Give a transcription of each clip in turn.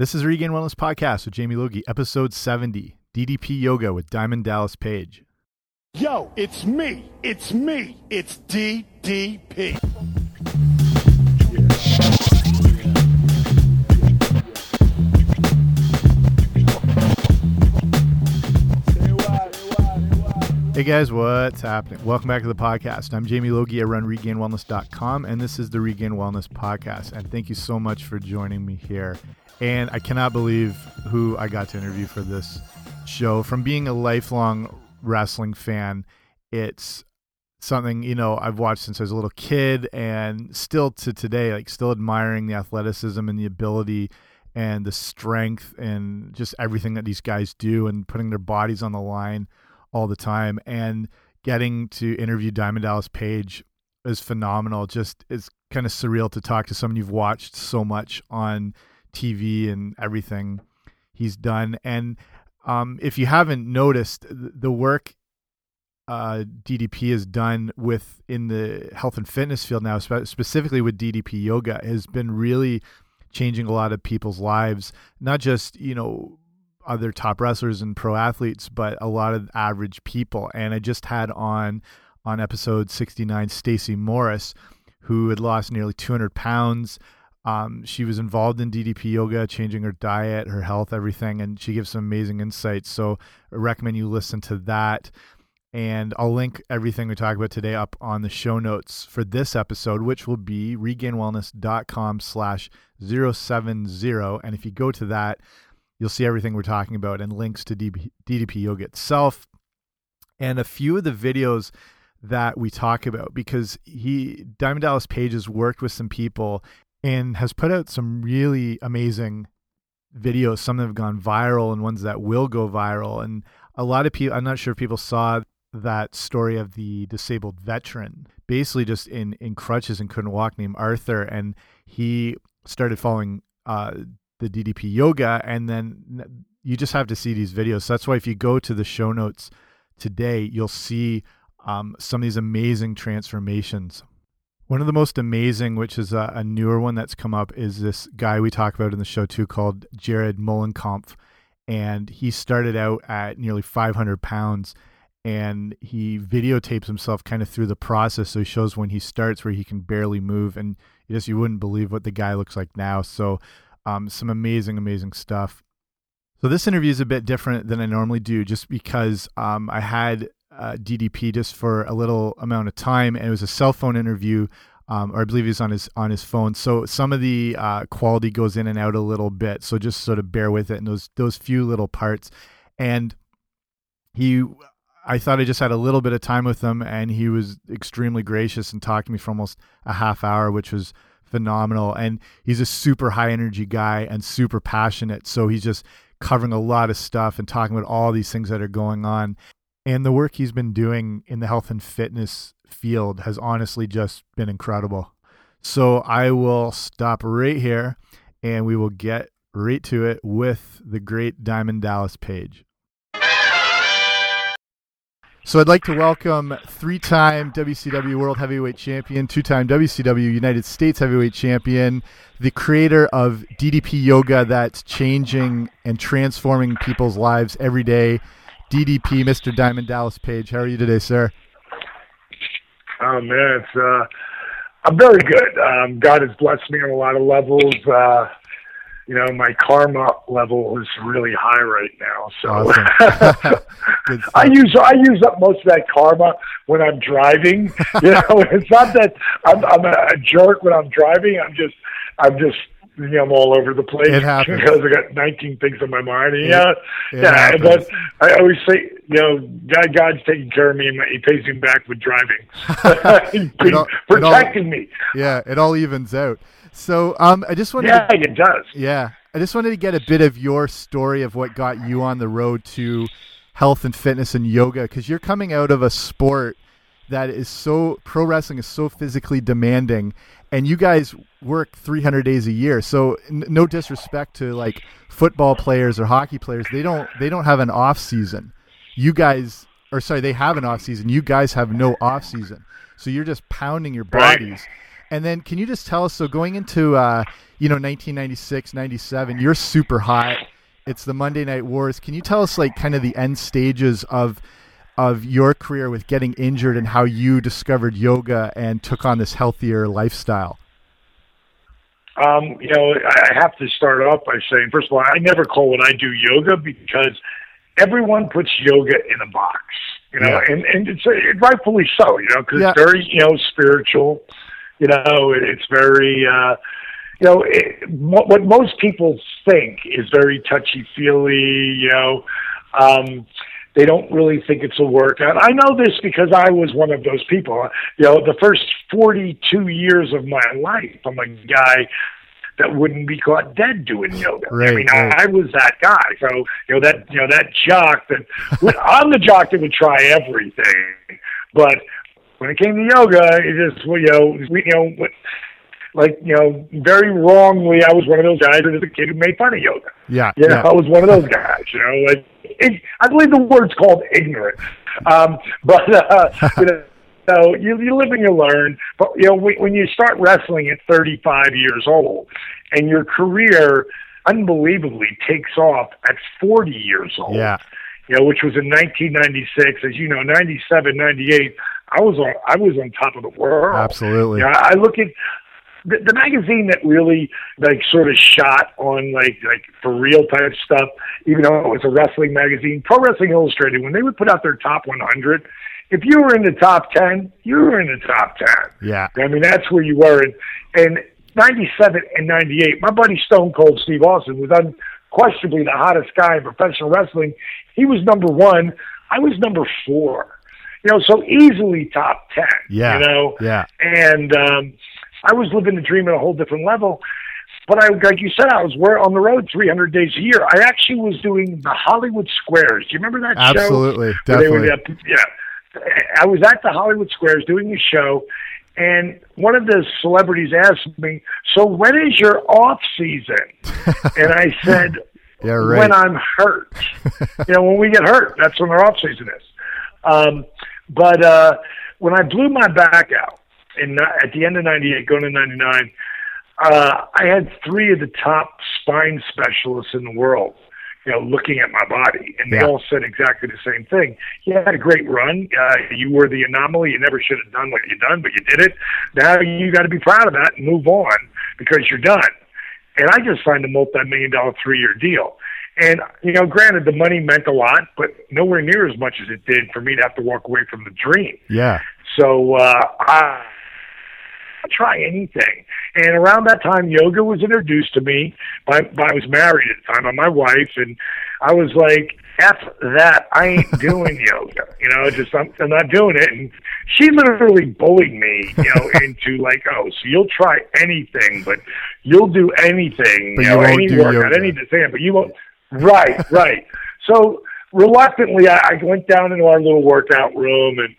This is Regained Wellness Podcast with Jamie Logie, episode 70 DDP Yoga with Diamond Dallas Page. Yo, it's me. It's me. It's DDP. Hey guys, what's happening? Welcome back to the podcast. I'm Jamie Logie. I run regainedwellness.com, and this is the Regained Wellness Podcast. And thank you so much for joining me here. And I cannot believe who I got to interview for this show. From being a lifelong wrestling fan, it's something you know I've watched since I was a little kid, and still to today, like still admiring the athleticism and the ability and the strength and just everything that these guys do and putting their bodies on the line all the time. And getting to interview Diamond Dallas Page is phenomenal. Just it's kind of surreal to talk to someone you've watched so much on TV and everything he's done. And um, if you haven't noticed, the work uh, DDP has done with in the health and fitness field now, spe specifically with DDP yoga, has been really changing a lot of people's lives. Not just you know other top wrestlers and pro athletes, but a lot of average people. And I just had on on episode 69 Stacy Morris, who had lost nearly 200 pounds. Um, she was involved in DDP yoga, changing her diet, her health, everything, and she gives some amazing insights. So I recommend you listen to that. And I'll link everything we talk about today up on the show notes for this episode, which will be regainedwellness.com slash 070. And if you go to that, you'll see everything we're talking about and links to DDP Yoga itself and a few of the videos that we talk about because he Diamond Dallas Page has worked with some people and has put out some really amazing videos. Some that have gone viral and ones that will go viral. And a lot of people, I'm not sure if people saw that story of the disabled veteran, basically just in in crutches and couldn't walk, named Arthur, and he started following uh, the DDP yoga, and then you just have to see these videos. So that's why if you go to the show notes today, you'll see um, some of these amazing transformations. One of the most amazing, which is a, a, newer one that's come up, is this guy we talk about in the show too, called Jared Mullenkampf, and he started out at nearly 500 pounds, and he videotapes himself kind of through the process. So he shows when he starts where he can barely move, and you just you wouldn't believe what the guy looks like now. So um, some amazing, amazing stuff. So this interview is a bit different than I normally do, just because um, I had uh, DDP just for a little amount of time, and it was a cell phone interview, um, or I believe he's on his on his phone. So some of the uh, quality goes in and out a little bit. So just sort of bear with it in those those few little parts. And he, I thought I just had a little bit of time with him, and he was extremely gracious and talked to me for almost a half hour, which was phenomenal. And he's a super high energy guy and super passionate. So he's just covering a lot of stuff and talking about all these things that are going on. And the work he's been doing in the health and fitness field has honestly just been incredible. So I will stop right here and we will get right to it with the great Diamond Dallas Page. So I'd like to welcome three-time WCW World Heavyweight Champion, two-time WCW United States Heavyweight Champion, the creator of DDP Yoga that's changing and transforming people's lives every day, DDP, Mr. Diamond Dallas Page. How are you today, sir? Oh man, it's uh, I'm very good. Um, God has blessed me on a lot of levels. Uh, you know, my karma level is really high right now. So awesome. I use I use up most of that karma when I'm driving. You know, it's not that I'm, I'm a jerk when I'm driving. I'm just I'm just I'm all over the place because I got 19 things on my mind. And, yeah, yeah. Happens. But I always say, you know, God, God's taking care of me, and He pays me back with driving, all, protecting all, me. Yeah, it all evens out. So um, I just wanted yeah, to, it does. Yeah, I just wanted to get a bit of your story of what got you on the road to health and fitness and yoga because you're coming out of a sport that is so pro wrestling is so physically demanding and you guys work 300 days a year so no disrespect to like football players or hockey players they don't they don't have an off season you guys or sorry they have an off season you guys have no off season so you're just pounding your bodies right And then can you just tell us? So going into uh, you know 1996, 97, you're super hot. It's the Monday Night Wars. Can you tell us like kind of the end stages of of your career with getting injured and how you discovered yoga and took on this healthier lifestyle? Um, you know, I have to start off by saying, first of all, I never call what I do yoga because everyone puts yoga in a box, you know, yeah. and, and it's uh, rightfully so, you know, because yeah. it's very, you know, spiritual, you know, it, it's very, uh, you know, it, what most people think is very touchy feely, you know, um, they don't really think it's a workout. I know this because I was one of those people. You know, the first 42 years of my life, I'm a guy that wouldn't be caught dead doing yoga. Right, I mean, right. I, I was that guy. So you know that you know that jock that I'm the jock that would try everything, but when it came to yoga, it just well, you know we you know. Like you know, very wrongly, I was one of those guys that was a kid who made fun of yoga. Yeah, you know, yeah. I was one of those guys. You know, like I believe the word's called ignorant. Um, but uh, you know, so you, you live and you learn. But you know, when you start wrestling at 35 years old, and your career unbelievably takes off at 40 years old. Yeah. You know, which was in 1996. As you know, 97, 98. I was on. I was on top of the world. Absolutely. You know, I look at the, the magazine that really like sort of shot on like like for real type stuff, even though it was a wrestling magazine, Pro Wrestling Illustrated, when they would put out their top 100, if you were in the top 10, you were in the top 10. Yeah. I mean, that's where you were. And, and 97 and 98, my buddy Stone Cold Steve Austin was unquestionably the hottest guy in professional wrestling. He was number one. I was number four. You know, so easily top 10. Yeah. You know? Yeah. And, um, I was living the dream at a whole different level. But I, like you said, I was on the road 300 days a year. I actually was doing the Hollywood Squares. Do you remember that Absolutely, show? Absolutely, definitely. Yeah, I was at the Hollywood Squares doing a show, and one of the celebrities asked me, "So when is your off season?" and I said, yeah, right. "When I'm hurt. you know, when we get hurt, that's when our off season is." Um, but uh, when I blew my back out in at the end of '98, going to '99, uh, I had three of the top spine specialists in the world. You know, looking at my body, and they Yeah. all said exactly the same thing. You had a great run. Uh, you were the anomaly. You never should have done what you done, but you did it. Now you got to be proud of that and move on because you're done. And I just signed a multi-million dollar three-year deal. And you know, granted, the money meant a lot, but nowhere near as much as it did for me to have to walk away from the dream. Yeah. So uh, I I'll try anything. And around that time, yoga was introduced to me. By, by I was married at the time by my wife, and I was like, "F that! I ain't doing yoga." You know, just I'm, I'm not doing it. And she literally bullied me, you know, into like, "Oh, so you'll try anything, but you'll do anything, But you you know, won't any workout, any thing, but you won't." Right, right. So reluctantly, I, I went down into our little workout room and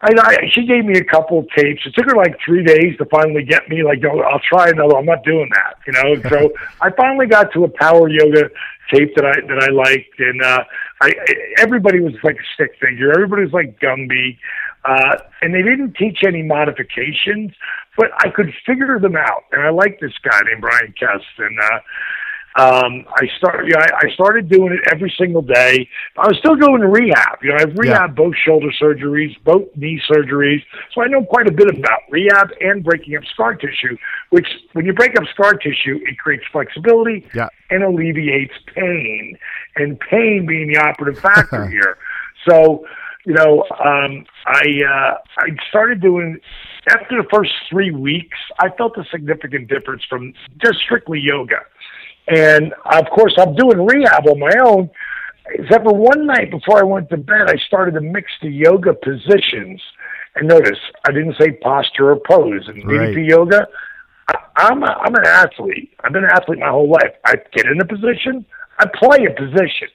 I, I she gave me a couple of tapes. It took her like three days to finally get me like, no, I'll try another. I'm not doing that, you know. so I finally got to a power yoga tape that I that I liked, and uh, I everybody was like a stick figure. Everybody was like Gumby, uh, and they didn't teach any modifications, but I could figure them out. And I liked this guy named Bryan Kest, and uh, um, I started. You know, I, I started doing it every single day. I was still going to rehab. You know, I've rehab both shoulder surgeries, both knee surgeries, so I know quite a bit about rehab and breaking up scar tissue. Which, when you break up scar tissue, it creates flexibility Yeah. and alleviates pain, and pain being the operative factor here. So, you know, um, I uh, I started doing after the first three weeks. I felt a significant difference from just strictly yoga. And of course, I'm doing rehab on my own. Except for one night before I went to bed, I started to mix the yoga positions. And notice, I didn't say posture or pose. In Right. DDP yoga, I- I'm a, I'm an athlete. I've been an athlete my whole life. I get in a position, I play a position,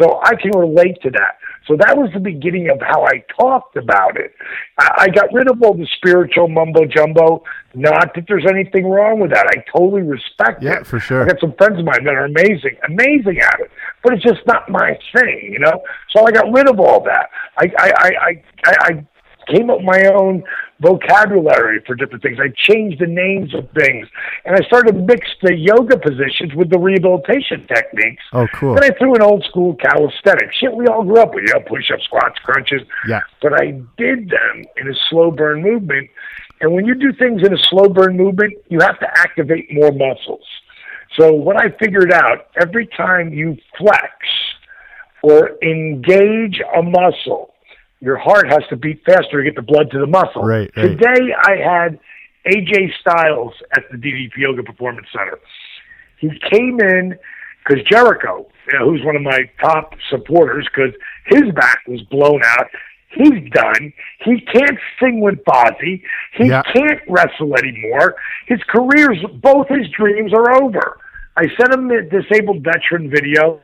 so I can relate to that. So that was the beginning of how I talked about it. I, I got rid of all the spiritual mumbo jumbo. Not that there's anything wrong with that. I totally respect Yeah, it. for sure. I got some friends of mine that are amazing, amazing at it, but it's just not my thing, you know. So I got rid of all that. I I I I, I, I came up with my own vocabulary for different things. I changed the names of things, and I started to mix the yoga positions with the rehabilitation techniques. Oh, cool. Then I threw in old school calisthenics, shit we all grew up with, you know, push ups, squats, crunches. Yeah. But I did them in a slow burn movement. And when you do things in a slow burn movement, you have to activate more muscles. So what I figured out, every time you flex or engage a muscle, your heart has to beat faster to get the blood to the muscle. Right, right. Today I had AJ Styles at the DDP Yoga Performance Center. He came in because Jericho, you know, who's one of my top supporters, because his back was blown out. He's done. He can't sing with Fozzy. He Yeah. can't wrestle anymore. His career's, both his dreams are over. I sent him the disabled veteran video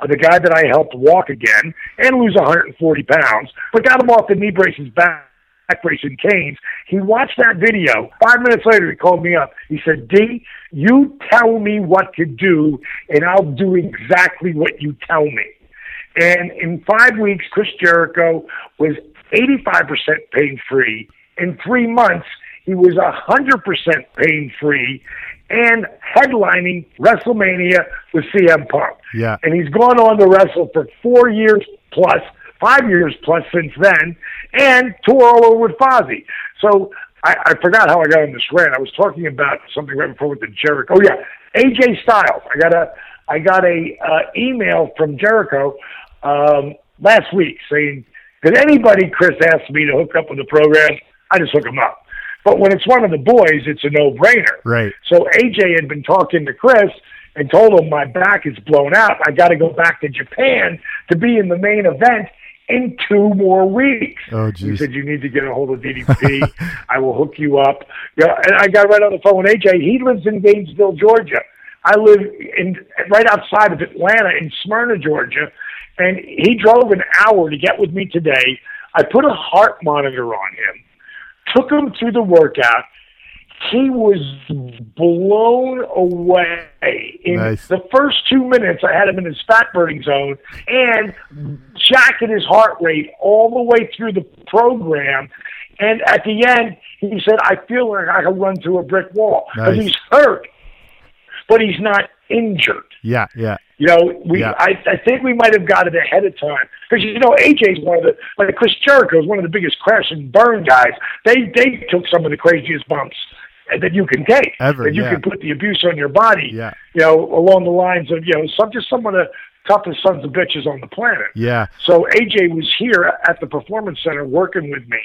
of the guy that I helped walk again and lose 140 pounds, but got him off the knee braces back. Back brace and canes. He watched that video. Five minutes later, he called me up. He said, "D, you tell me what to do, and I'll do exactly what you tell me." And in five weeks, Chris Jericho was 85% pain free. In three months, he was 100% pain free and headlining WrestleMania with CM Punk. Yeah. And he's gone on to wrestle for four years plus, five years plus since then, and tour all over with Fozzy. So I, I forgot how I got on this rant. I was talking about something right before with the Jericho. Oh yeah, AJ Styles. I got a I got a uh, email from Jericho um, last week saying, "Did anybody, Chris, ask me to hook up with the program? I just hook them up." But when it's one of the boys, it's a no-brainer. Right. So AJ had been talking to Chris and told him my back is blown out. I got to go back to Japan to be in the main event in two more weeks. Oh, He jeez. said you need to get a hold of DDP. I will hook you up. Yeah, and I got right on the phone with AJ. He lives in Gainesville, Georgia. I live in right outside of Atlanta in Smyrna, Georgia, and he drove an hour to get with me today. I put a heart monitor on him, took him through the workout. He was blown away. In Nice. the first two minutes, I had him in his fat burning zone and jacking his heart rate all the way through the program. And at the end, he said, I feel like I could run through a brick wall. Because Nice. he's hurt, but he's not injured. Yeah, yeah. You know, we Yeah. I, I think we might have got it ahead of time because you know AJ's one of the like Chris Jericho is one of the biggest crash and burn guys. They they took some of the craziest bumps that you can take Ever, that you yeah. can put the abuse on your body. Yeah. You know, along the lines of you know some just some of the toughest sons of bitches on the planet. Yeah. So AJ was here at the performance center working with me.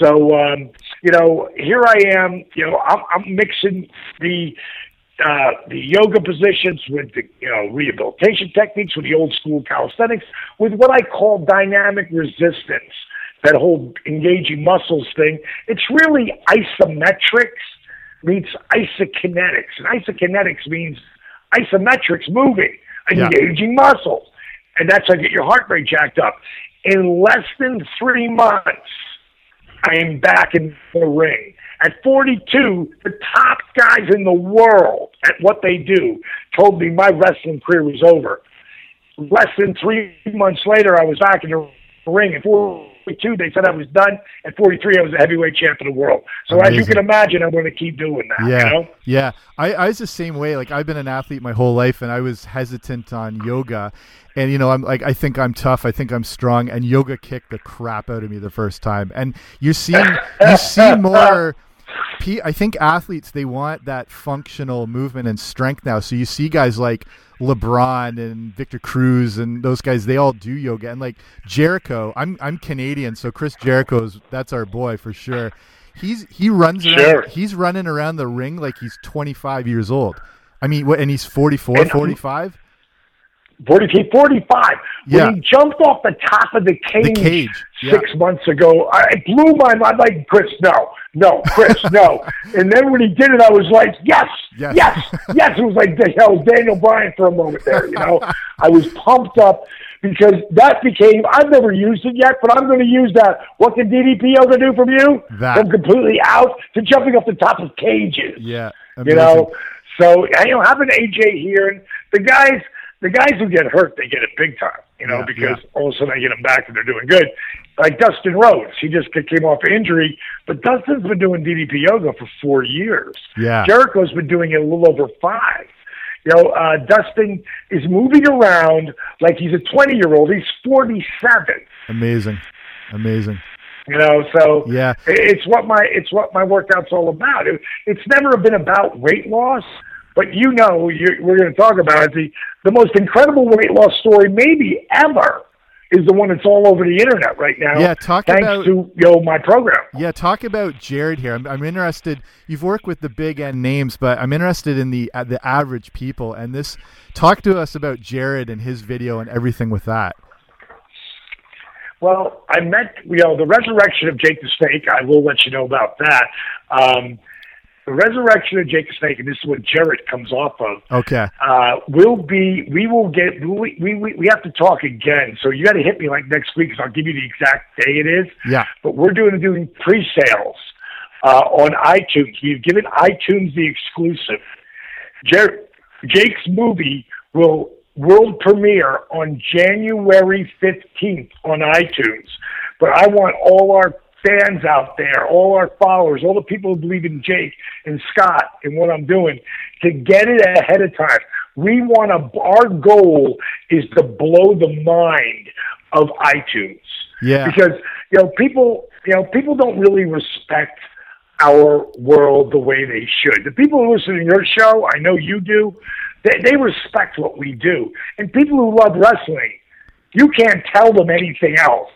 So um, you know, here I am. You know, I'm, I'm mixing the uh, the yoga positions with the you know rehabilitation techniques with the old school calisthenics with what I call dynamic resistance. That whole engaging muscles thing. It's really isometrics meets isokinetics, and isokinetics means isometrics moving, Yeah. engaging muscles, and that's how you get your heart rate jacked up. In less than three months, I am back in the ring. At 42, the top guys in the world at what they do told me my wrestling career was over. Less than three months later, I was back in the ring. At 42, they said I was done. At 43, I was a heavyweight champion of the world. So as you can imagine, I'm going to keep doing that. Yeah, You know? yeah. I, I was the same way. Like I've been an athlete my whole life, and I was hesitant on yoga. And you know, I'm like, I think I'm tough. I think I'm strong. And yoga kicked the crap out of me the first time. And you're seeing, you see more. P- I think athletes they want that functional movement and strength now. So you see guys like LeBron and Victor Cruz and those guys. They all do yoga. And like Jericho, I'm I'm Canadian, so Chris Jericho's that's our boy for sure. He's he runs around, Sure. he's running around the ring like he's 25 years old. I mean, what? And he's 44, And- 45. 40, 45. Yeah. When he jumped off the top of the cage, cage, yeah. six months ago, I, it blew my mind. Like, Chris, no, no, Chris, no. And then when he did it, I was like, yes, Yes. yes, yes. It was like the hell Daniel Bryan for a moment there, you know? I was pumped up because that became, I've never used it yet, but I'm going to use that. What can DDP yoga do from you? That. From completely out to jumping off the top of cages Yeah, you know. So you know, having AJ here, and the guys, the guys who get hurt, they get it big time, you know, Yeah, because all of a sudden I get them back and they're doing good. Like Dustin Rhodes, he just came off injury, but Dustin's been doing DDP yoga for four years. Yeah. Jericho's been doing it a little over five. You know, uh, Dustin is moving around like he's a 20 year old. He's 47. Amazing. Amazing. You know, so Yeah. it's what my it's what my workout's all about. It, it's never been about weight loss, but you know, we're going to talk about it. The the most incredible weight loss story maybe ever is the one that's all over the internet right now. Yeah, talk thanks about- to you know my program. Yeah, talk about Jared here. I'm, I'm interested. You've worked with the big end names, but I'm interested in the uh, the average people. And this, talk to us about Jared and his video and everything with that. Well, I met you know the resurrection of Jake the Snake. I will let you know about that. Um, the resurrection of Jake the Snake, and this is what Jared comes off of. Okay. uh, will be we will get we we we, have to talk again. So you got to hit me like next week because I'll give you the exact day it is. Yeah. But we're doing doing pre-sales uh, on iTunes. We've given iTunes the exclusive. Jer- Jake's movie will world premiere on January 15th on iTunes. But I want all our fans out there, all our followers, all the people who believe in Jake and Scott and what I'm doing to get it ahead of time. We want to, our goal is to blow the mind of iTunes. Yeah. Because, you know, people, you know, people don't really respect our world the way they should. The people who listen to your show, I know you do, they, they respect what we do. And people who love wrestling, you can't tell them anything else.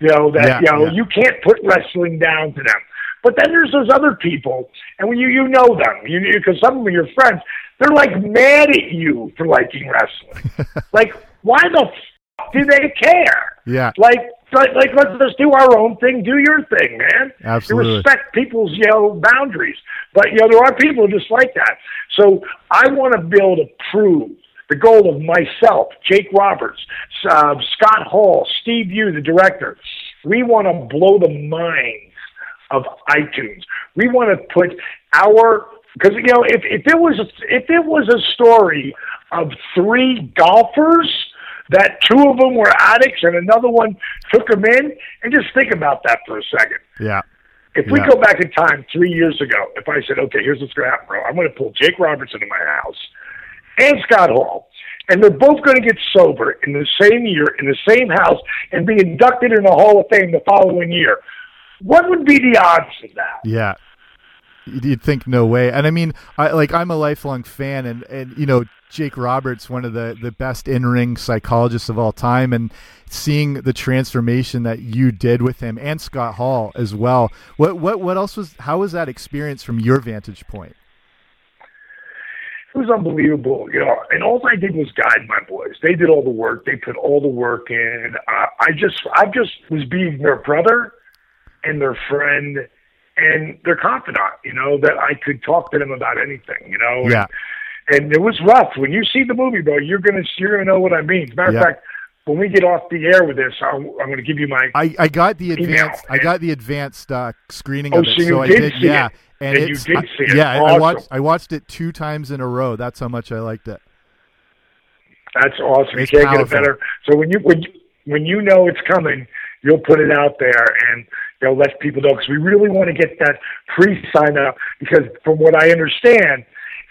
You know, that, Yeah, you know, yeah. you can't put wrestling down to them. But then there's those other people, and when you you know them, you because some of them are your friends, they're like mad at you for liking wrestling. like, why the f- do they care? Yeah. Like, like, like, let's just do our own thing. Do your thing, man. Absolutely. You respect people's, you know, boundaries. But, you know, there are people just like that. So I want to be able to prove the goal of myself, Jake Roberts, uh, Scott Hall, Steve Yu, the director. We want to blow the minds of iTunes. We want to put our because you know if if it was if it was a story of three golfers that two of them were addicts and another one took them in and just think about that for a second. Yeah. If we Yeah. go back in time three years ago, if I said, okay, here's what's going to happen, bro, I'm going to pull Jake Roberts into my house and Scott Hall, and they're both going to get sober in the same year, in the same house, and be inducted in the Hall of Fame the following year. What would be the odds of that? Yeah. You'd think no way. And I mean, I like I'm a lifelong fan and and you know, Jake Roberts, one of the the best in-ring psychologists of all time and seeing the transformation that you did with him and Scott Hall as well. What what what else was how was that experience from your vantage point? It was unbelievable, you know. And all I did was guide my boys. They did all the work. They put all the work in. Uh, I just, I just was being their brother and their friend and their confidant. You know that I could talk to them about anything. You know. Yeah. And, and it was rough. When you see the movie, bro, you're gonna you're gonna know what I mean. As a matter Yeah. of fact, when we get off the air with this, I'm, I'm going to give you my. I, I got the advanced I got the advanced uh, screening Oh, of it. so you I did yeah. it. And, And you did I- see it. Yeah, I Awesome. watched I watched it two times in a row. That's how much I liked it. That's awesome. It's you can't powerful. get it better. So when you when you, when you know it's coming, you'll put it out there and you'll let people know because we really want to get that pre sign up because from what I understand,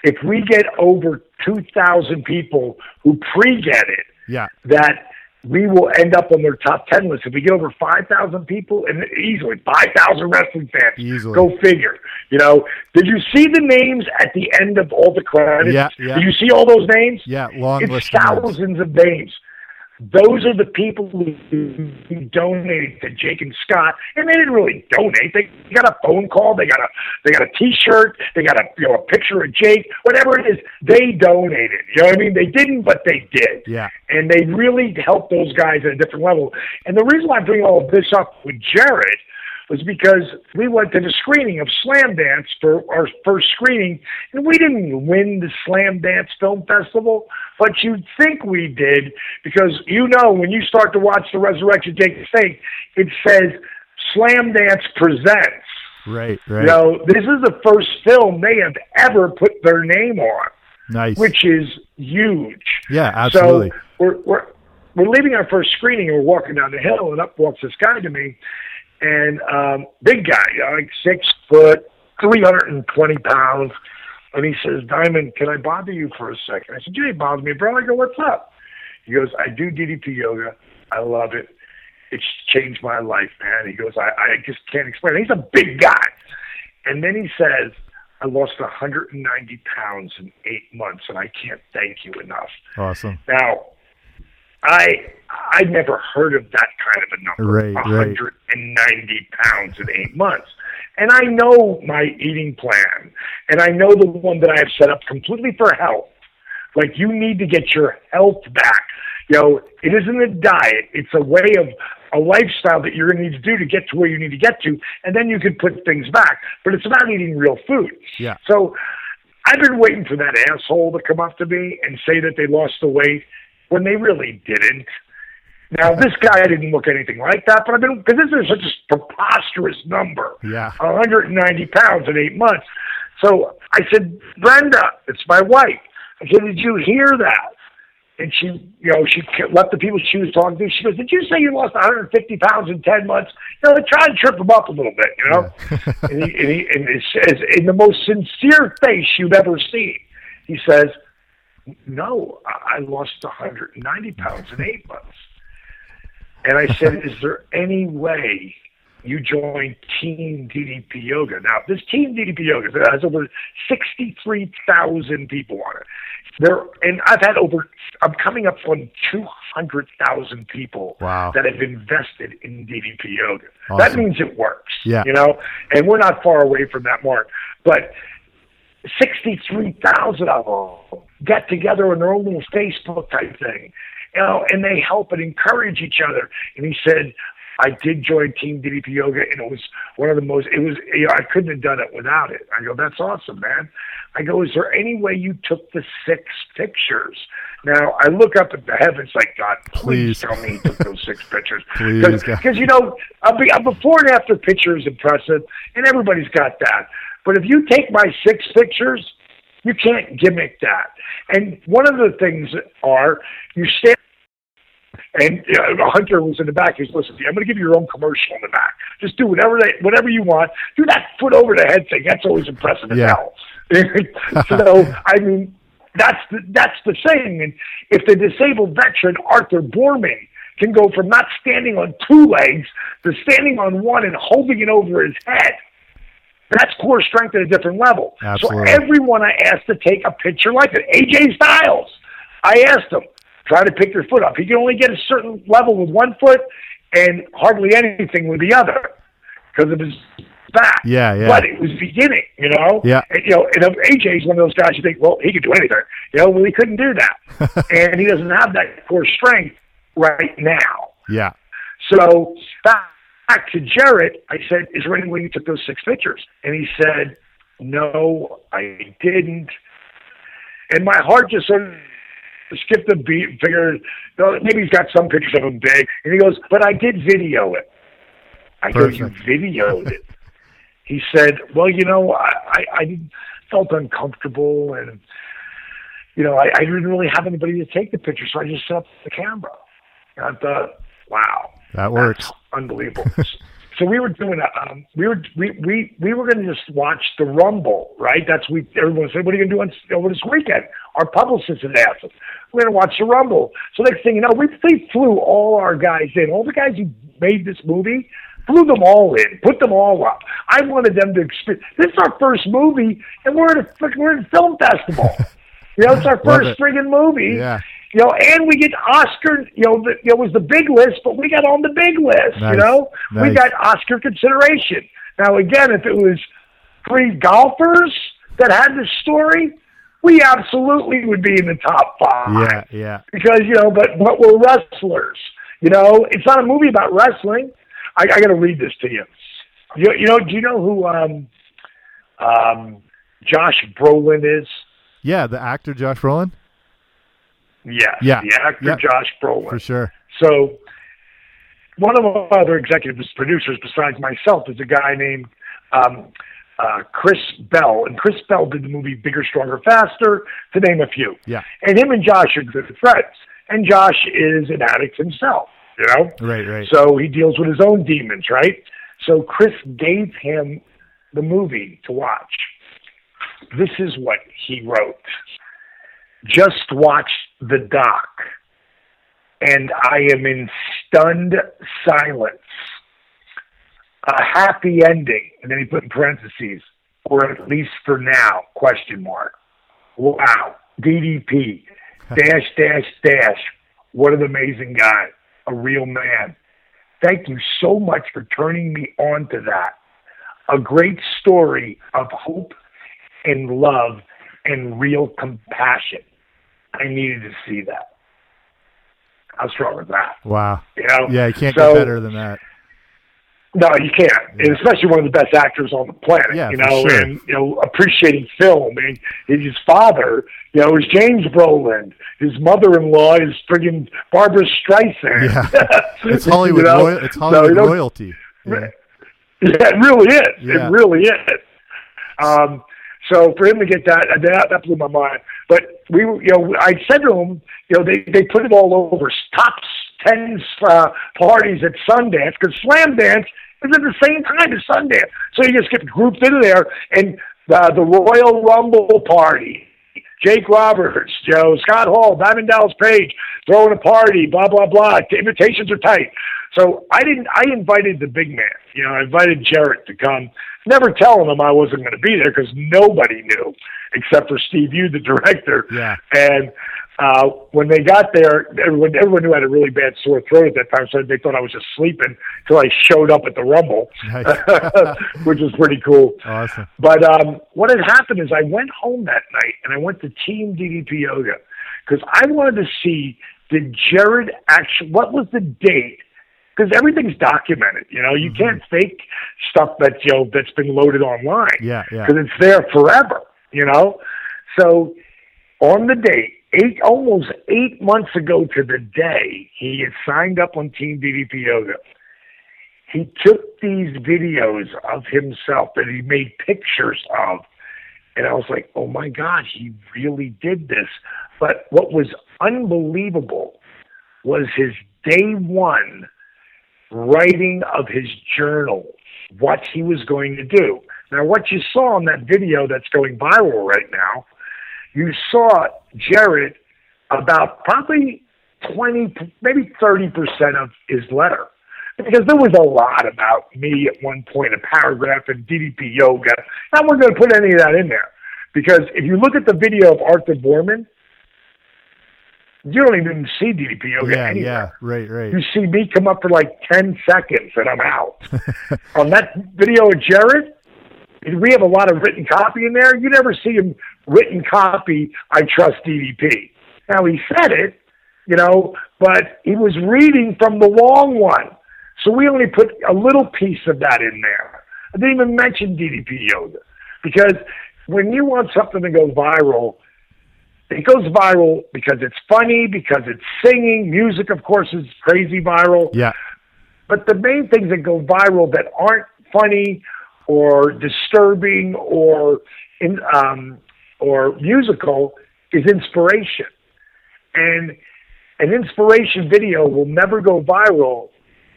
if we get over two thousand people who pre get it, Yeah. that we will end up on their top 10 list. If we get over 5,000 people, and easily 5,000 wrestling fans, Easily. go figure. You know, did you see the names at the end of all the credits? Yeah, yeah. Did you see all those names? Yeah, long it's list thousands of names. Those are the people who, donated to Jake and Scott, and they didn't really donate. They got a phone call, they got a they got a T-shirt, they got a you know a picture of Jake, whatever it is. They donated. You know what I mean? They didn't, but they did. Yeah. And they really helped those guys at a different level. And the reason why I bring all of this up with Jared was because we went to the screening of Slamdance for our first screening, and we didn't win the Slamdance Film Festival, but you'd think we did because you know when you start to watch the Resurrection Jake the Snake, it says Slamdance Presents. Right, right. You know, this is the first film they have ever put their name on nice. which is huge. Yeah, absolutely. So we're we're we're leaving our first screening and we're walking down the hill and up walks this guy to me, and um, big guy, like six foot, three hundred and twenty pounds, and he says, "Diamond, can I bother you for a second? I said, "You ain't bother me, bro." I go, "What's up?" He goes, "I do DDP yoga. I love it. It's changed my life, man." He goes, "I I just can't explain." It. He's a big guy, and then he says. I lost 190 pounds in eight months, and I can't thank you enough. Awesome. Now, I I never heard of that kind of a number. Right, right. 190 pounds in eight months. And I know my eating plan, and I know the one that I have set up completely for health. Like you need to get your health back. You know, it isn't a diet; it's a way of a lifestyle that you're going to need to do to get to where you need to get to, and then you can put things back. But it's about eating real food. Yeah. So I've been waiting for that asshole to come up to me and say that they lost the weight when they really didn't. Now this guy didn't look anything like that, but I've been because this is such a preposterous number. Yeah. 190 pounds in eight months. So I said, Brenda, it's my wife. I said, did you hear that? And she, you know, she let the people she was talking to. She goes, "Did you say you lost 150 pounds in 10 months?" You know, they try to trip him up a little bit, you know. and he, and, he, and it says, in the most sincere face you've ever seen, he says, "No, I lost 190 pounds in eight months." And I said, "Is there any way you join Team DDP Yoga. Now, this Team DDP Yoga has over 63,000 people on it. There, and I've had over, I'm coming up on 200,000 people Wow. that have invested in DDP Yoga. Awesome. That means it works. Yeah. You know, and we're not far away from that mark. But 63,000 of them get together in their own little Facebook type thing. You know, and they help and encourage each other. And he said, I did join Team DDP Yoga, and it was one of the most. It was, you know, I couldn't have done it without it. I go, that's awesome, man. I go, is there any way you took the six pictures? Now I look up at the heavens, like God, please, Please. tell me you took those six pictures, Please, because you know, a, be- a before and after picture is impressive, and everybody's got that. But if you take my six pictures, you can't gimmick that. And one of the things are you stand. And uh, Hunter was in the back. He goes, "Listen, I'm going to give you your own commercial in the back. Just do whatever they, whatever you want. Do that foot over the head thing. That's always impressive as Yeah. hell." so, I mean, that's the, that's the thing. And if the disabled veteran Arthur Boorman can go from not standing on two legs to standing on one and holding it over his head, that's core strength at a different level. Absolutely. So everyone I asked to take a picture like it. AJ Styles, I asked him, try to pick your foot up. He can only get a certain level with one foot and hardly anything with the other because of his back. Yeah, yeah. But it was beginning, you know? Yeah. And, you know, and uh, if AJ's one of those guys you think, well, he could do anything. You know, well, he couldn't do that. and he doesn't have that core strength right now. Yeah. So back, back to Jared, I said, "Is there any way you took those six pictures?" And he said, "No, I didn't." And my heart just sort of skipped a beat. Figured maybe he's got some pictures of him big, and he goes, "But I did video it." I go, "You videoed it?" he said, "Well, you know, I, I, I felt uncomfortable, and you know, I, I didn't really have anybody to take the picture, so I just set up the camera." And I thought, "Wow." That works. Unbelievable. so we were doing a, um, we were we we we were going to just watch the Rumble, right? That's we everyone said, "What are you going to do on over this weekend?" Our publicist had asked us, "We're going to watch the Rumble." So next thing you know, we they flew all our guys in, all the guys who made this movie. Flew them all in, put them all up. I wanted them to experience. This is our first movie, and we're at a we're at a film festival. you know, it's our Love first it. friggin' movie. Yeah. You know, and we get Oscar. You know, the, it was the big list, but we got on the big list. Nice. You know, we got Oscar consideration. Now, again, if it was three golfers that had this story, we absolutely would be in the top five. Yeah. Yeah. Because you know, but but we're wrestlers. You know, it's not a movie about wrestling. I, I got to read this to you. You you know? Do you know who um um Josh Brolin is? Yeah. The actor Josh Brolin. Yes. Yeah. The actor Yep. Josh Brolin. For sure. So one of our other executive producers besides myself is a guy named um, uh, Chris Bell, and Chris Bell did the movie Bigger, Stronger, Faster, to name a few. Yeah. And him and Josh are good friends. And Josh is an addict himself, you know? Right, right. So he deals with his own demons, right? So Chris gave him the movie to watch. This is what he wrote. Just watch the doc, and I am in stunned silence. A happy ending, and then he put in parentheses, or at least for now, question mark. Wow, DDP, dash, dash, dash. What an amazing guy, a real man. Thank you so much for turning me on to that. A great story of hope and love and real compassion. I needed to see that. How strong is that? Wow. You know? Yeah, you can't So- get better than that. No, you can't. And especially one of the best actors on the planet. Yeah, you know, sure. and you know, appreciating film. And his father, you know, is James Brolin. His mother-in-law is friggin' Barbra Streisand. Yeah. It's Hollywood. You know? royal, it's So, Hollywood know, royalty. Yeah. Yeah, it really is. Yeah. It really is. Um, so for him to get that, that that blew my mind. But we, you know, I said to him, you know, they they put it all over top ten uh, parties at Sundance because Slamdance is at the same time as Sundance, so you just get grouped in there. And uh, the Royal Rumble party, Jake Roberts, Joe Scott Hall, Diamond Dallas Page throwing a party, blah blah blah. The invitations are tight. So I didn't. I invited the big man. You know, I invited Jared to come. Never telling him I wasn't going to be there because nobody knew except for Steve Yu, the director. Yeah. And uh, when they got there, everyone everyone knew I had a really bad sore throat at that time, so they thought I was just sleeping until I showed up at the Rumble, Nice. which was pretty cool. Awesome. But um, what had happened is I went home that night and I went to Team DDP Yoga because I wanted to see did Jared actually what was the date because everything's documented. You know, you mm-hmm. can't fake stuff that you know that's been loaded online Yeah, yeah. because it's there forever. You know, so on the date. Eight almost eight months ago to the day, he had signed up on Team DDP Yoga he took these videos of himself that he made pictures of and I was like, "Oh my god, he really did this." But what was unbelievable was his day 1 writing of his journal, what he was going to do. Now, what you saw in that video that's going viral right now, you saw Jared about probably 20, maybe 30% of his letter. Because there was a lot about me at one point, a paragraph in DDP Yoga. I'm not going to put any of that in there. Because if you look at the video of Arthur Boorman, you don't even see DDP Yoga Yeah, anywhere. yeah. Right, right. You see me come up for like 10 seconds and I'm out. On that video of Jared, we have a lot of written copy in there. You never see him written copy, I trust DDP. Now, he said it, you know, but he was reading from the long one. So we only put a little piece of that in there. I didn't even mention DDP Yoga because when you want something to go viral, it goes viral because it's funny, because it's singing. Music, of course, is crazy viral. Yeah. But the main things that go viral that aren't funny or disturbing or in, um, or musical is inspiration. And an inspiration video will never go viral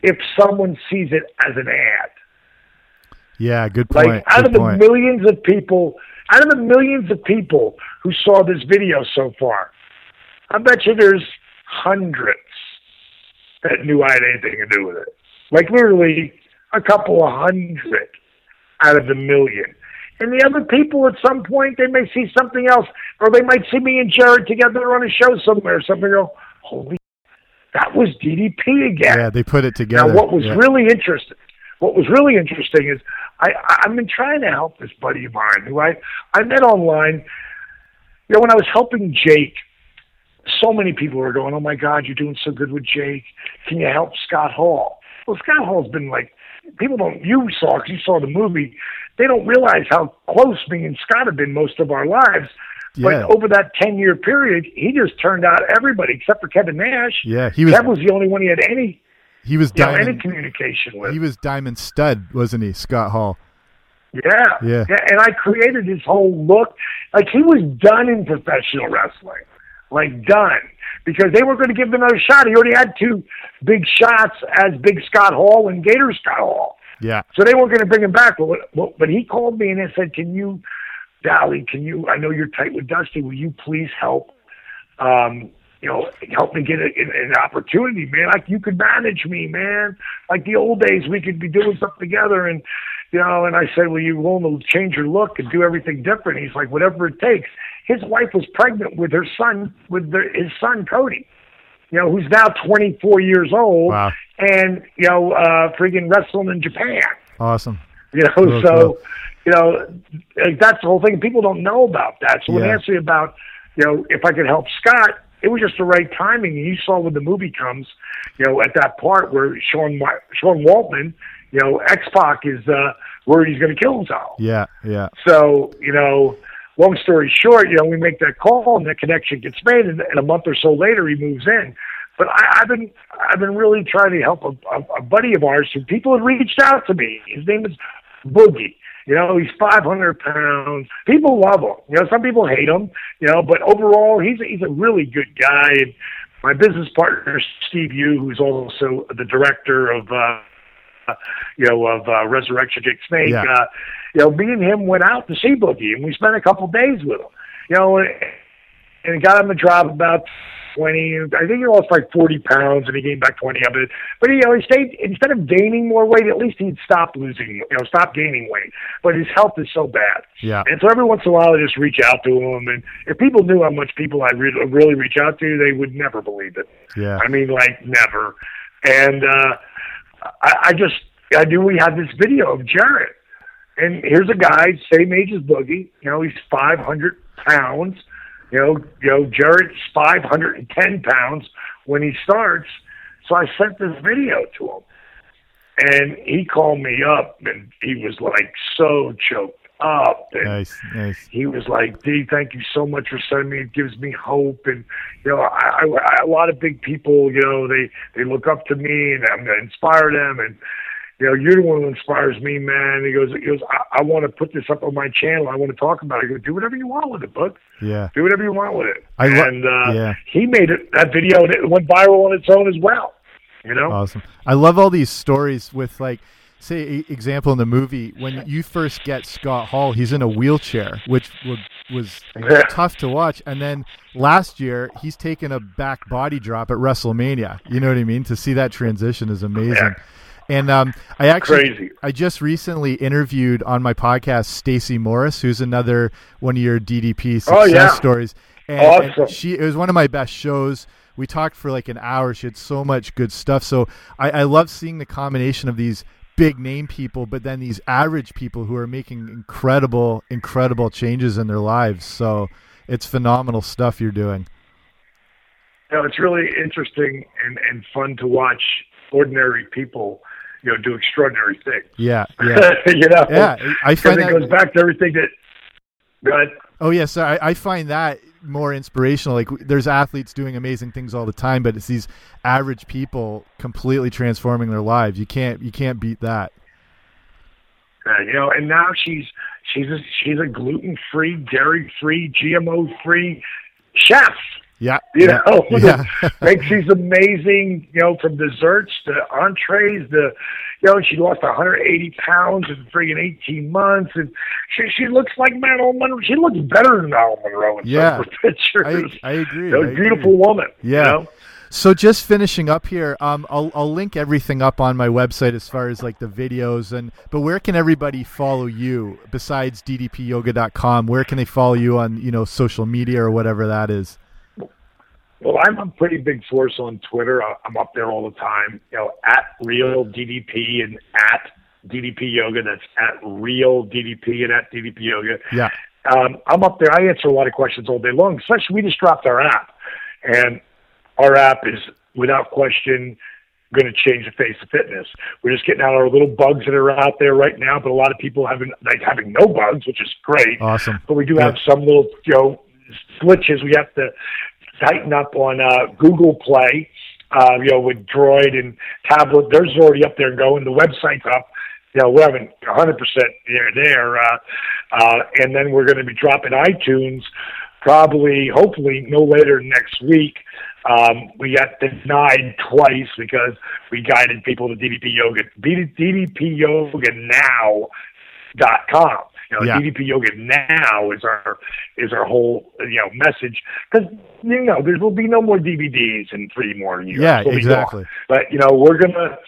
if someone sees it as an ad. Yeah, good point. Like out good of the point. millions of people, out of the millions of people who saw this video so far, I bet you there's hundreds that knew I had anything to do with it. Like literally a couple of hundred out of the million. And the other people at some point they may see something else, or they might see me and Jared together on a show somewhere or something. Go, holy, that was DDP again. yeah, they put it together. Now, what was yeah. really interesting, what was really interesting is I, I've been trying to help this buddy of mine who I, I met online. You know, when I was helping Jake, so many people were going, "Oh my God, you're doing so good with Jake. Can you help Scott Hall?" Well, Scott Hall's been like people don't. You saw because you saw the movie. They don't realize how close me and Scott have been most of our lives. Yeah. But over that ten year period, he just turned out everybody except for Kevin Nash. Yeah, he was Kev was the only one he had any he was you know, any diamond communication with. he was Diamond Studd, wasn't he, Scott Hall? Yeah, Yeah. And I created his whole look. Like he was done in professional wrestling, like done, because they were going to give him another shot. He already had two big shots as Big Scott Hall and Gator Scott Hall. Yeah. So they weren't going to bring him back. But, but, but he called me and he said, "Can you, Dally? Can you? I know you're tight with Dusty. Will you please help? Um, you know, help me get a, an, opportunity, man. Like you could manage me, man. Like the old days, we could be doing stuff together." And you know, and I said, "Well, you willing to change your look and do everything different?" He's like, "Whatever it takes." His wife was pregnant with her son, with their, his son Cody you know, who's now 24 years old Wow. and, you know, uh, freaking wrestling in Japan. Awesome. You know, Cool, so, cool. you know, like that's the whole thing. People don't know about that. So when Yeah. they asked me about, you know, if I could help Scott, it was just the right timing. And you saw when the movie comes, you know, at that part where Sean, Sean Waltman, you know, X-Pac is, uh, worried he's going to kill himself. Yeah. Yeah. So, you know, long story short, you know, we make that call and the connection gets made, and, and a month or so later he moves in. But I, I've been I've been really trying to help a, a, a buddy of ours who people have reached out to me. His name is Boogie. You know, he's 500 pounds. People love him. You know, some people hate him. You know, but overall, he's a, he's a really good guy. And my business partner Steve Yu, who's also the director of. uh you know, of uh, Resurrection Jake Snake. Yeah. Uh, you know, me and him went out to see Boogie, and we spent a couple days with him. You know, and, and got him to drop about twenty. I think he lost like forty pounds, and he gained back twenty of it. But you know, he stayed instead of gaining more weight, at least he'd stop losing, you know, stop gaining weight. But his health is so bad. Yeah. And so every once in a while, I just reach out to him, and if people knew how much people I re- really reach out to, they would never believe it. Yeah. I mean, like never. And uh, I, I just I knew we had this video of Jared, and here's a guy same age as Boogie. You know, he's 500 pounds. You know, you know Jared's 510 pounds when he starts. So I sent this video to him, and he called me up, and he was like so choked up. And Nice. Nice. he was like, "D, thank you so much for sending me. It gives me hope." And you know, I, I, a lot of big people, you know, they they look up to me, and I'm gonna inspire them. And you know, you're the one who inspires me, man. He goes, he goes, I, I want to put this up on my channel. I want to talk about it. I go, do whatever you want with it, bud. Yeah. Do whatever you want with it. I lo- and uh, yeah. he made it that video, and it went viral on its own as well. You know, Awesome. I love all these stories with like say example in the movie when you first get Scott Hall, he's in a wheelchair, which was, was Yeah. tough to watch. And then last year, he's taken a back body drop at WrestleMania. You know what I mean? To see that transition is amazing. Yeah. And um, I actually, Crazy. I just recently interviewed on my podcast Stacy Morris, who's another one of your DDP success Oh, yeah. stories. And, and she it was one of my best shows. We talked for like an hour. She had so much good stuff. So I, I love seeing the combination of these big name people, but then these average people who are making incredible, incredible changes in their lives. So it's phenomenal stuff you're doing. you know, it's really interesting and and fun to watch ordinary people, you know, do extraordinary things. Yeah, yeah, you know, yeah. I find it that. goes back to everything that. Oh yeah, so I, I find that more inspirational. Like there's athletes doing amazing things all the time, but it's these average people completely transforming their lives. You can't you can't beat that. uh, you know, and now she's she's a, she's a gluten free, dairy free, GMO free chef. Yeah, You yeah, know, yeah. makes these amazing, you know, from desserts to entrees to, you know, she lost 180 pounds in friggin' 18 months, and she she looks like Marilyn Monroe. She looks better than Marilyn Monroe in Yeah. some pictures. I, I agree. You know, I agree. beautiful woman. Yeah. You know? So just finishing up here, um, I'll I'll link everything up on my website as far as like the videos and but where can everybody follow you besides ddpyoga.com? Where can they follow you on you know social media or whatever that is? Well, I'm a pretty big force on Twitter. I- I'm up there all the time. You know, at real DDP and at DDP Yoga. That's at real DDP and at DDP Yoga. Yeah, Um, I'm up there. I answer a lot of questions all day long. Especially, we just dropped our app, and our app is without question going to change the face of fitness. We're just getting out our little bugs that are out there right now, but a lot of people having like having no bugs, which is great. awesome. But we do have some little, you know, glitches we have to tighten up on uh, Google Play, uh, you know, with Droid and tablet. There's already up there going. The website's up. you know, we haven't 100% there, there. Uh, uh, and then we're going to be dropping iTunes probably, hopefully, no later next week. Um, we got denied twice because we guided people to DDP Yoga, DDP Yoga Now dot com. You know, Yeah. DDP Yoga now is our is our whole you know message because you know there will be no more DVDs in three more years. Yeah, They'll exactly. But you know we're gonna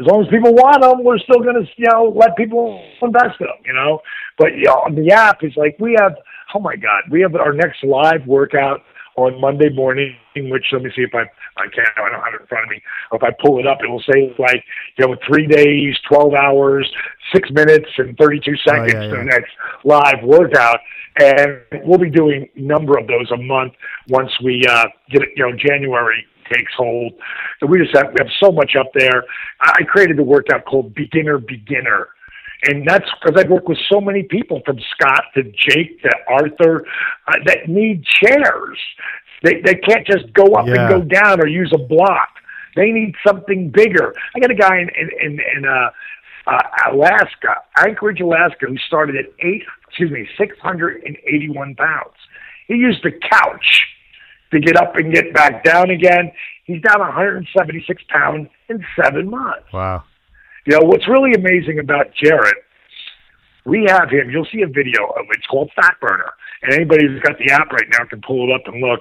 as long as people want them, we're still gonna you know let people invest in them. You know, but you know, on the app is like we have oh my god we have our next live workout on Monday morning, which let me see if I I can't I don't have it in front of me. If I pull it up, it will say like you know three days, twelve hours, six minutes, and thirty two seconds Oh, yeah, to yeah. the next live workout, and we'll be doing a number of those a month once we uh, get it. You know, January takes hold. So we just have we have so much up there. I I created a workout called Beginner Beginner. And that's because I've worked with so many people from Scott to Jake to Arthur uh, that need chairs. They they can't just go up Yeah. and go down or use a block. They need something bigger. I got a guy in in in, in uh, uh, Alaska, Anchorage, Alaska, who started at eight, excuse me, six hundred and eighty-one pounds. He used the couch to get up and get back down again. He's down 176 pounds in seven months. Wow. You know, what's really amazing about Jared, we have him, you'll see a video of it. It's called Fat Burner. And anybody who's got the app right now can pull it up and look.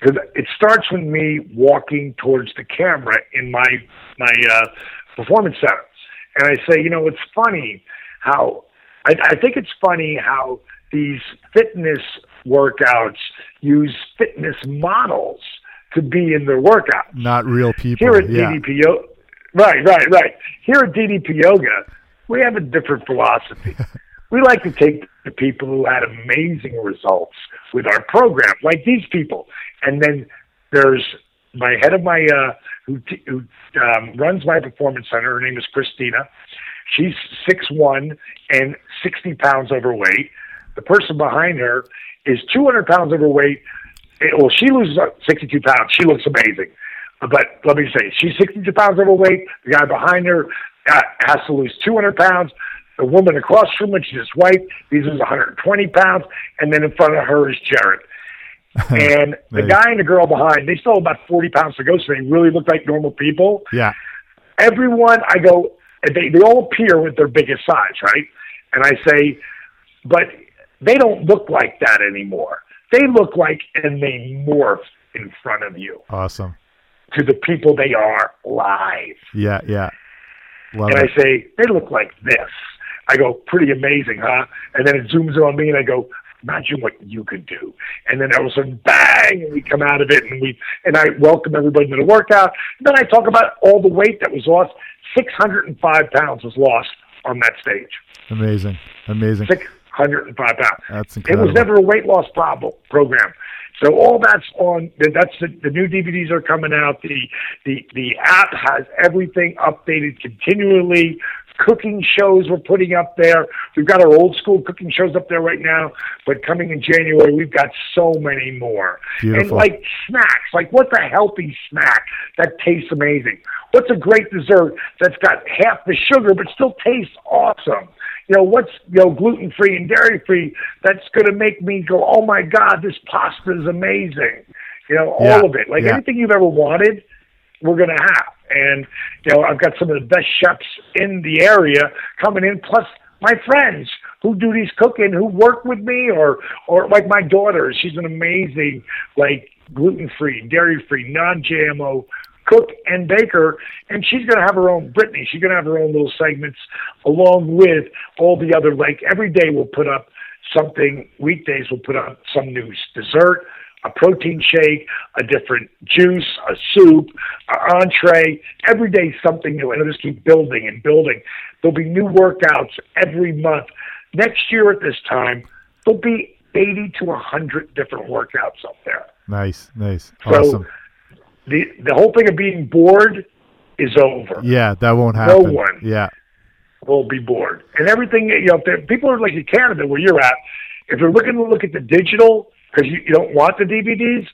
Because it starts with me walking towards the camera in my my uh, performance center, and I say, you know, it's funny how I, I think it's funny how these fitness workouts use fitness models to be in their workout. Not real people. Here at yeah. DDP Yoga, right, right, right. Here at DDP Yoga, we have a different philosophy. we like to take the people who had amazing results with our program, like these people, and then there's my head of my uh, who, t- who um, runs my performance center. Her name is Christina. She's six one and sixty pounds overweight. The person behind her is two hundred pounds overweight. Well, she loses uh, sixty-two pounds. She looks amazing. But let me say, she's 62 pounds overweight. The guy behind her uh, has to lose 200 pounds. The woman across from her, she's his wife, he loses 120 pounds. And then in front of her is Jared. And the guy and the girl behind, they still have about 40 pounds to go, so they really look like normal people. Yeah. Everyone, I go, they, they all appear with their biggest size, right? And I say, but they don't look like that anymore. They look like, and they morph in front of you Awesome. To the people they are live. Yeah. Yeah. Love And it. I say, they look like this. I go, pretty amazing, huh? And then it zooms in on me and I go, imagine what you could do. And then all of a sudden, bang, and we come out of it and we, and I welcome everybody to the workout. And then I talk about all the weight that was lost. 605 pounds was lost on that stage. Amazing. Amazing. 605 pounds. That's It was never a weight loss problem program. So all that's on. That's the, the new DVDs are coming out. The the the app has everything updated continually. Cooking shows we're putting up there. We've got our old school cooking shows up there right now, but coming in January we've got so many more. Beautiful. And like snacks, like what's a healthy snack that tastes amazing? What's a great dessert that's got half the sugar but still tastes awesome? You know, what's you know gluten free and dairy free that's going to make me go, oh my god, this pasta is amazing. You know, all Yeah, of it, like yeah. anything you've ever wanted, we're going to have. And you know, I've got some of the best chefs in the area coming in, plus my friends who do these cooking, who work with me, or or like my daughter, she's an amazing like gluten free, dairy free, non GMO cook and baker, and she's going to have her own Brittany. She's going to have her own little segments along with all the other. Like every day, we'll put up something. Weekdays, we'll put up some new dessert, a protein shake, a different juice, a soup, an entree. Every day, something new, and it'll just keep building and building. There'll be new workouts every month. Next year at this time, there'll be 80 to 100 different workouts up there. Nice. Nice. So Awesome. The the whole thing of being bored is over. Yeah, that won't happen. No one. Yeah. Will be bored, and everything you know. If people are like in Canada where you're at, if you're looking to look at the digital because you, you don't want the DVDs,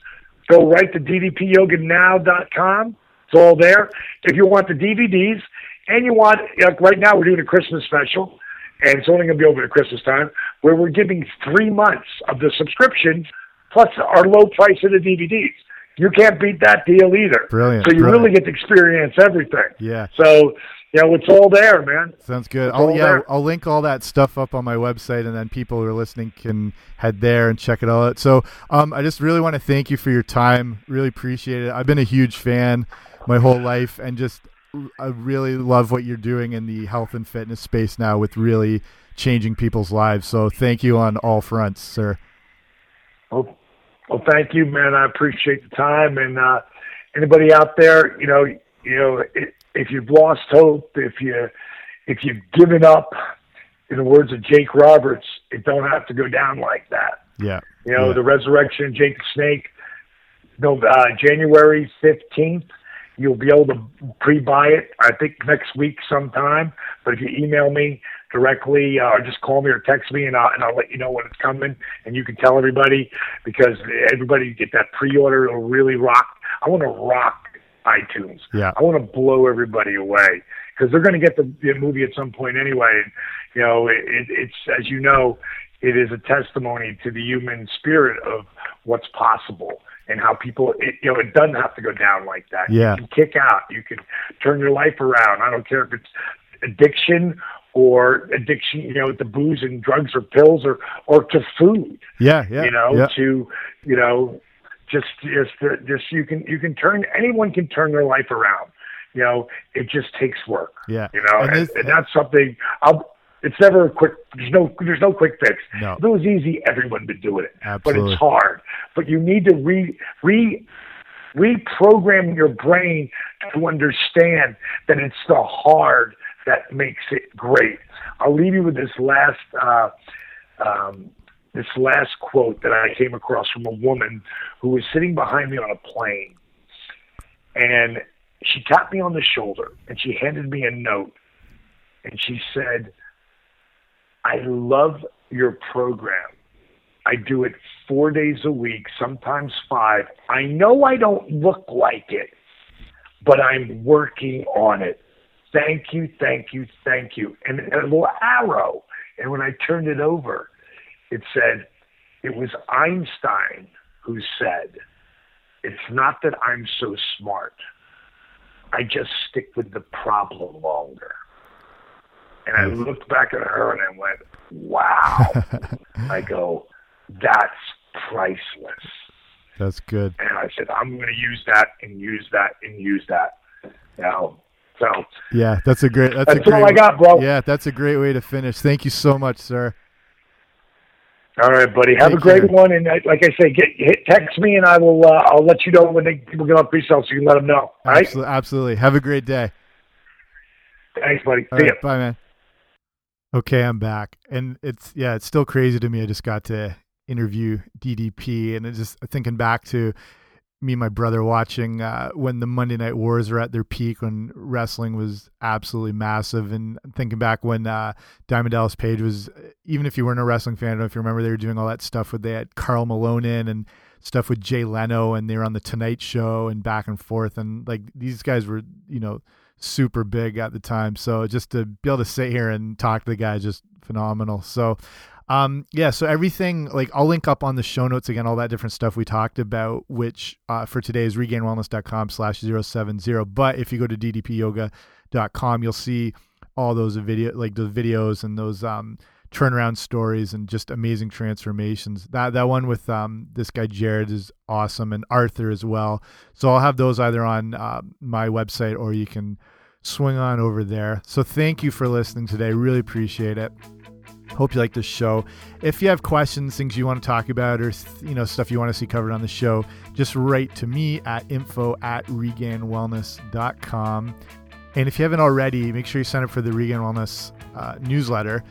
go right to ddpyoganow.com. It's all there. If you want the DVDs, and you want like right now we're doing a Christmas special, and it's only going to be over at Christmas time, where we're giving three months of the subscription plus our low price of the DVDs. You can't beat that deal either. Brilliant. So you brilliant. really get to experience everything. Yeah. So you know it's all there, man. Sounds good. It's I'll, yeah, there. I'll link all that stuff up on my website, and then people who are listening can head there and check it all out. So, um, I just really want to thank you for your time. Really appreciate it. I've been a huge fan my whole life, and just I really love what you're doing in the health and fitness space now, with really changing people's lives. So, thank you on all fronts, sir. Well, well, thank you, man. I appreciate the time. And uh, anybody out there, you know, you know, if, if you've lost hope, if you if you've given up, in the words of Jake Roberts, it don't have to go down like that. Yeah. You know, Yeah. the resurrection of Jake the Snake, no, uh, January fifteenth. You'll be able to pre-buy it. I think next week sometime. But if you email me directly, uh, or just call me or text me, and I'll and I'll let you know when it's coming, and you can tell everybody because everybody get that pre-order. It'll really rock. I want to rock iTunes. Yeah. I want to blow everybody away because they're going to get the, the movie at some point anyway. And, you know, it, it, it's as you know, it is a testimony to the human spirit of what's possible and how people. It, you know, it doesn't have to go down like that. Yeah. You can kick out. You can turn your life around. I don't care if it's addiction or addiction, you know, to booze and drugs or pills or or to food Yeah. Yeah. you know, Yeah. to you know, just just just you can you can turn anyone can turn their life around. You know, it just takes work. Yeah. You know, And and, this- and that's something. I'll. It's never a quick. There's no. There's no quick fix. No. If it was easy, everyone would do it. Absolutely. But it's hard. But you need to re re reprogram your brain to understand that it's the hard that makes it great. I'll leave you with this last uh, um, this last quote that I came across from a woman who was sitting behind me on a plane, and she tapped me on the shoulder and she handed me a note, and she said, "I love your program." I do it four days a week, sometimes five. I know I don't look like it, but I'm working on it. Thank you, thank you, thank you. And a little arrow. And when I turned it over, it said, it was Einstein who said, it's not that I'm so smart. I just stick with the problem longer. And I hmm. looked back at her and I went, wow. I go, that's priceless. That's good. And I said, I'm going to use that and use that and use that. Now, so Yeah, that's a great. That's, That's a great. all I got, bro. Yeah, that's a great way to finish. Thank you so much, sir. all right, buddy. Have Take a great care. one. And uh, like I say, get hit, text me and I will. Uh, I'll let you know when they people get on pre-sale, so you can let them know. All right. Absolutely, absolutely. Have a great day. Thanks, buddy. All See right, ya. bye, man. Okay, I'm back, and it's yeah, it's still crazy to me. I just got to interview DDP, and it just thinking back to me and my brother watching uh, when the Monday Night Wars were at their peak, when wrestling was absolutely massive, and thinking back when uh, Diamond Dallas Page was, even if you weren't a wrestling fan, I don't know if you remember, they were doing all that stuff with they had Karl Malone in and stuff with Jay Leno, and they were on the Tonight Show and back and forth, and like these guys were, you know super big at the time. So just to be able to sit here and talk to the guy just phenomenal. So um yeah, so everything like I'll link up on the show notes again, all that different stuff we talked about, which uh, for today is regainedwellness.com slash 070. But if you go to ddpyoga.com, you'll see all those video like the videos and those um turnaround stories and just amazing transformations. That that one with um this guy Jared is awesome and Arthur as well. So I'll have those either on uh, my website or you can swing on over there. So thank you for listening today. Really appreciate it. Hope you like this show. If you have questions, things you want to talk about, or you know stuff you want to see covered on the show, just write to me at info at regainedwellness.com. And if you haven't already, make sure you sign up for the Regained Wellness uh, newsletter.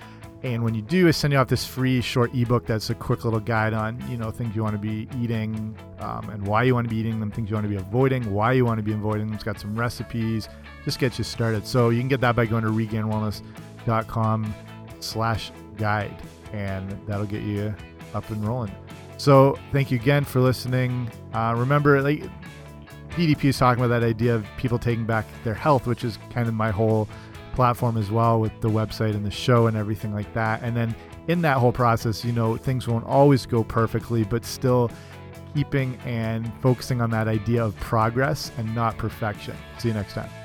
And when you do, I send you off this free short ebook that's a quick little guide on, you know, things you want to be eating um, and why you want to be eating them, things you want to be avoiding, why you want to be avoiding them. It's got some recipes, just get you started. So you can get that by going to regainedwellness.com slash guide, and that'll get you up and rolling. So thank you again for listening. Uh, remember, like, DDP is talking about that idea of people taking back their health, which is kind of my whole platform as well with the website and the show and everything like that. And then in that whole process, you know, things won't always go perfectly, but still keeping and focusing on that idea of progress and not perfection. See you next time.